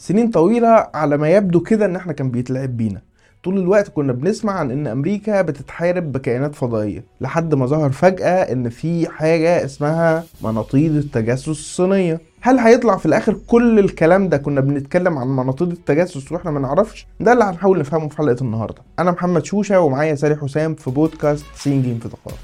سنين طويلة على ما يبدو كده إن إحنا كان بيتلعب بينا. طول الوقت كنا بنسمع عن إن أمريكا بتتحارب بكائنات فضائية لحد ما ظهر فجأة إن في حاجة اسمها مناطيد التجسس الصينية. هل هيطلع في الآخر كل الكلام ده؟ كنا بنتكلم عن مناطيد التجسس وإحنا ما نعرفش. ده اللي هنحاول نفهمه في حلقة النهاردة. أنا محمد شوشة ومعايا سالي حسام في بودكاست سين جيم في دقائق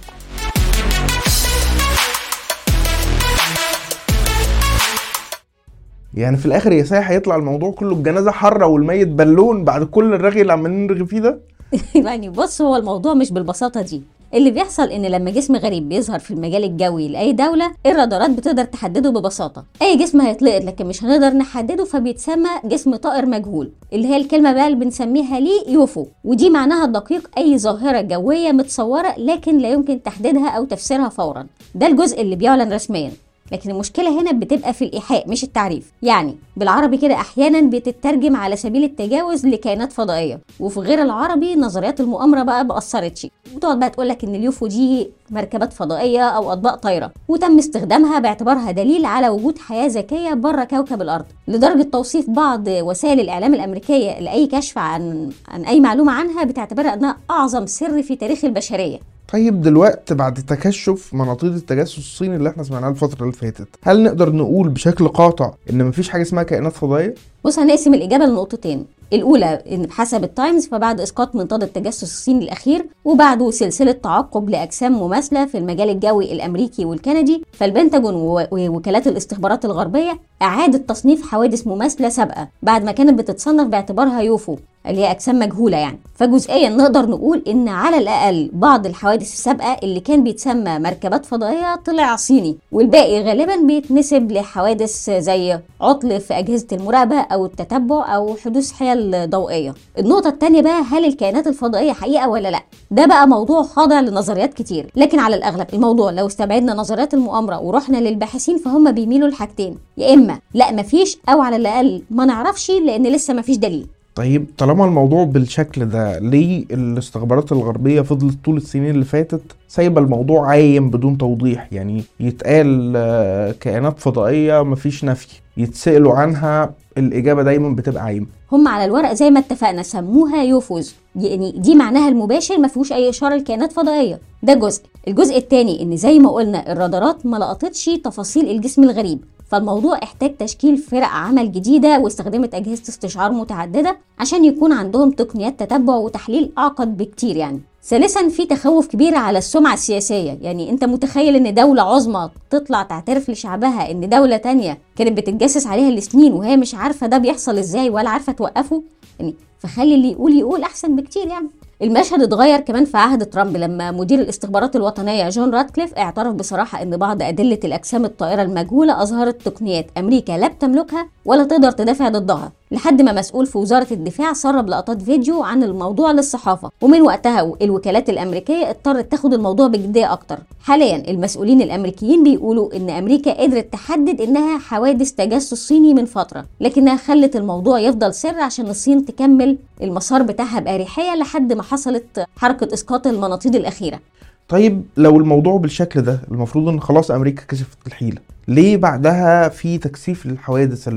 يعني في الآخر يا ساي هيطلع الموضوع كله الجنازه حره والميت بالون بعد كل الرغي اللي عمالين نرغي فيه ده؟ يعني بص هو الموضوع مش بالبساطة دي. اللي بيحصل إن لما جسم غريب بيظهر في المجال الجوي لأي دولة الرادارات بتقدر تحدده ببساطة. أي جسم هيتلقط لكن مش هنقدر نحدده فبيتسمى جسم طائر مجهول اللي هي الكلمة بقى اللي بنسميها ليه يوفو. ودي معناها الدقيق أي ظاهرة جوية متصورة لكن لا يمكن تحديدها أو تفسيرها فورا. ده الجزء اللي بيعلن رسميا. لكن المشكلة هنا بتبقى في الإيحاء مش التعريف. يعني بالعربي كده أحيانا بتترجم على سبيل التجاوز لكائنات فضائية وفي غير العربي نظريات المؤامرة بقى ما اثرتش بتقعد بقى تقول لك ان اليوفو دي مركبات فضائية أو أطباق طايرة. وتم استخدامها باعتبارها دليل على وجود حياة ذكية بره كوكب الأرض. لدرجة توصيف بعض وسائل الإعلام الأمريكية لأي كشف عن عن أي معلومة عنها بتعتبرها أنها أعظم سر في تاريخ البشرية. طيب دلوقتي بعد تكشف مناطيد التجسس الصيني اللي إحنا سمعناه الفترة اللي فاتت هل نقدر نقول بشكل قاطع إن مفيش حاجة اسمها كائنات فضائية؟ بص هنقسم الإجابة لنقطتين الأولى إن بحسب التايمز فبعد إسقاط منطاد التجسس الصيني الأخير وبعده سلسلة تعقب لأجسام مماثلة في المجال الجوي الأمريكي والكندي فالبنتاجون ووكالات الاستخبارات الغربية أعادت تصنيف حوادث مماثلة سابقة بعد ما كانت بتتصنف باعتبارها يوفو اللي هي أجسام مجهولة يعني. فجزئيا نقدر نقول إن على الأقل بعض الحوادث السابقة اللي كان بيتسمى مركبات فضائية طلع صيني والباقي غالبا بيتنسب لحوادث زي عطل في أجهزة المراقبة أو التتبع أو حدوث حيل ضوئية. النقطة الثانية بقى هل الكائنات الفضائية حقيقة ولا لأ؟ ده بقى موضوع خاضع لنظريات كتير. لكن على الأغلب الموضوع لو استبعدنا نظريات المؤامرة ورحنا للباحثين فهم بيميلوا لحاجتين يا إما لأ مفيش أو على الأقل ما نعرفش لأن لسه مفيش دليل. طيب طالما الموضوع بالشكل ده ليه الاستخبارات الغربية فضلت طول السنين اللي فاتت سايبة الموضوع عايم بدون توضيح؟ يعني يتقال كائنات فضائية مفيش نفي يتسألوا عنها الإجابة دايما بتبقى عايمة. هم على الورق زي ما اتفقنا سموها يوفوز. يعني دي معناها المباشر ما فيهوش أي إشارة لكائنات فضائية. ده جزء. الجزء الثاني إن زي ما قلنا الرادارات ما لقطتش تفاصيل الجسم الغريب. فالموضوع احتاج تشكيل فرق عمل جديدة واستخدمت أجهزة استشعار متعددة عشان يكون عندهم تقنيات تتبع وتحليل أعقد بكتير يعني. ثالثا في تخوف كبير على السمعة السياسية. يعني أنت متخيل إن دولة عظمى تطلع تعترف لشعبها إن دولة تانية كانت بتتجسس عليها لسنين وهي مش عارفة ده بيحصل إزاي ولا عارفة توقفه؟ يعني فخلي اللي يقول يقول أحسن بكتير يعني. المشهد اتغير كمان في عهد ترامب لما مدير الاستخبارات الوطنية جون راتكليف اعترف بصراحة إن بعض أدلة الأجسام الطائرة المجهولة أظهرت تقنيات أمريكا لا بتملكها ولا تقدر تدافع ضدها. لحد ما مسؤول في وزارة الدفاع سرب لقطات فيديو عن الموضوع للصحافة. ومن وقتها الوكالات الأمريكية اضطرت تاخد الموضوع بجدية أكتر. حاليا المسؤولين الأمريكيين بيقولوا إن أمريكا قدرت تحدد إنها حوادث تجسس صيني من فترة لكنها خلت الموضوع يفضل سر عشان الصين تكمل المسار بتاعها بأريحية لحد ما حصلت حركة إسقاط المناطيد الأخيرة. طيب لو الموضوع بالشكل ده المفروض إن خلاص أمريكا كشفت الحيلة ليه بعدها في تكثيف للحوادث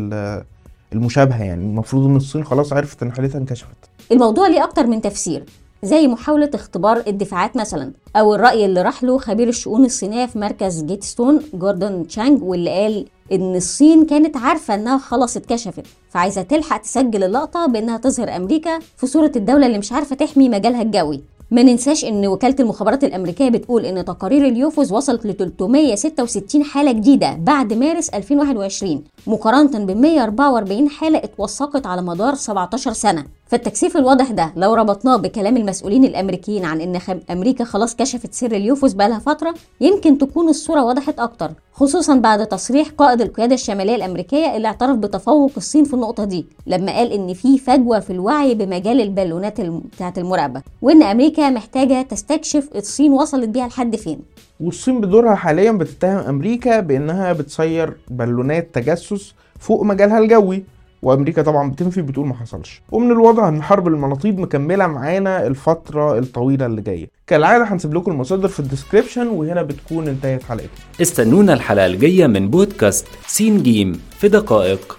المشابهة يعني المفروض إن الصين خلاص عرفت إن حالتها انكشفت. الموضوع ليه أكتر من تفسير زي محاولة اختبار الدفاعات مثلا أو الرأي اللي راح له خبير الشؤون الصينية في مركز جيتستون جوردون تشانج واللي قال إن الصين كانت عارفة إنها خلاص اتكشفت فعايزة تلحق تسجل اللقطة بإنها تظهر أمريكا في صورة الدولة اللي مش عارفة تحمي مجالها الجوي. ما ننساش إن وكالة المخابرات الأمريكية بتقول إن تقارير اليوفوز وصلت ل 366 حالة جديدة بعد مارس 2021 مقارنة ب 144 حالة اتوثقت على مدار 17 سنة. فالتكثيف الواضح ده لو ربطناه بكلام المسؤولين الأمريكيين عن إن أمريكا خلاص كشفت سر ال UFOs بقالها فترة يمكن تكون الصورة وضحت أكتر خصوصا بعد تصريح قائد القيادة الشمالية الأمريكية اللي اعترف بتفوق الصين في النقطة دي لما قال إن في فجوة في الوعي بمجال البالونات بتاعة المراقبة وإن أمريكا محتاجة تستكشف الصين وصلت بيها لحد فين. والصين بدورها حاليا بتتهم أمريكا بإنها بتطير بالونات تجسس فوق مجالها الجوي وأمريكا طبعا بتنفي بتقول ما حصلش. ومن الواضح إن حرب المناطيد مكملة معانا الفترة الطويلة اللي جاية. كالعادة هنسيب لكم المصادر في ال description وهنا بتكون انتهت حلقتنا. استنونا الحلقة الجاية من بودكاست سين جيم في دقائق.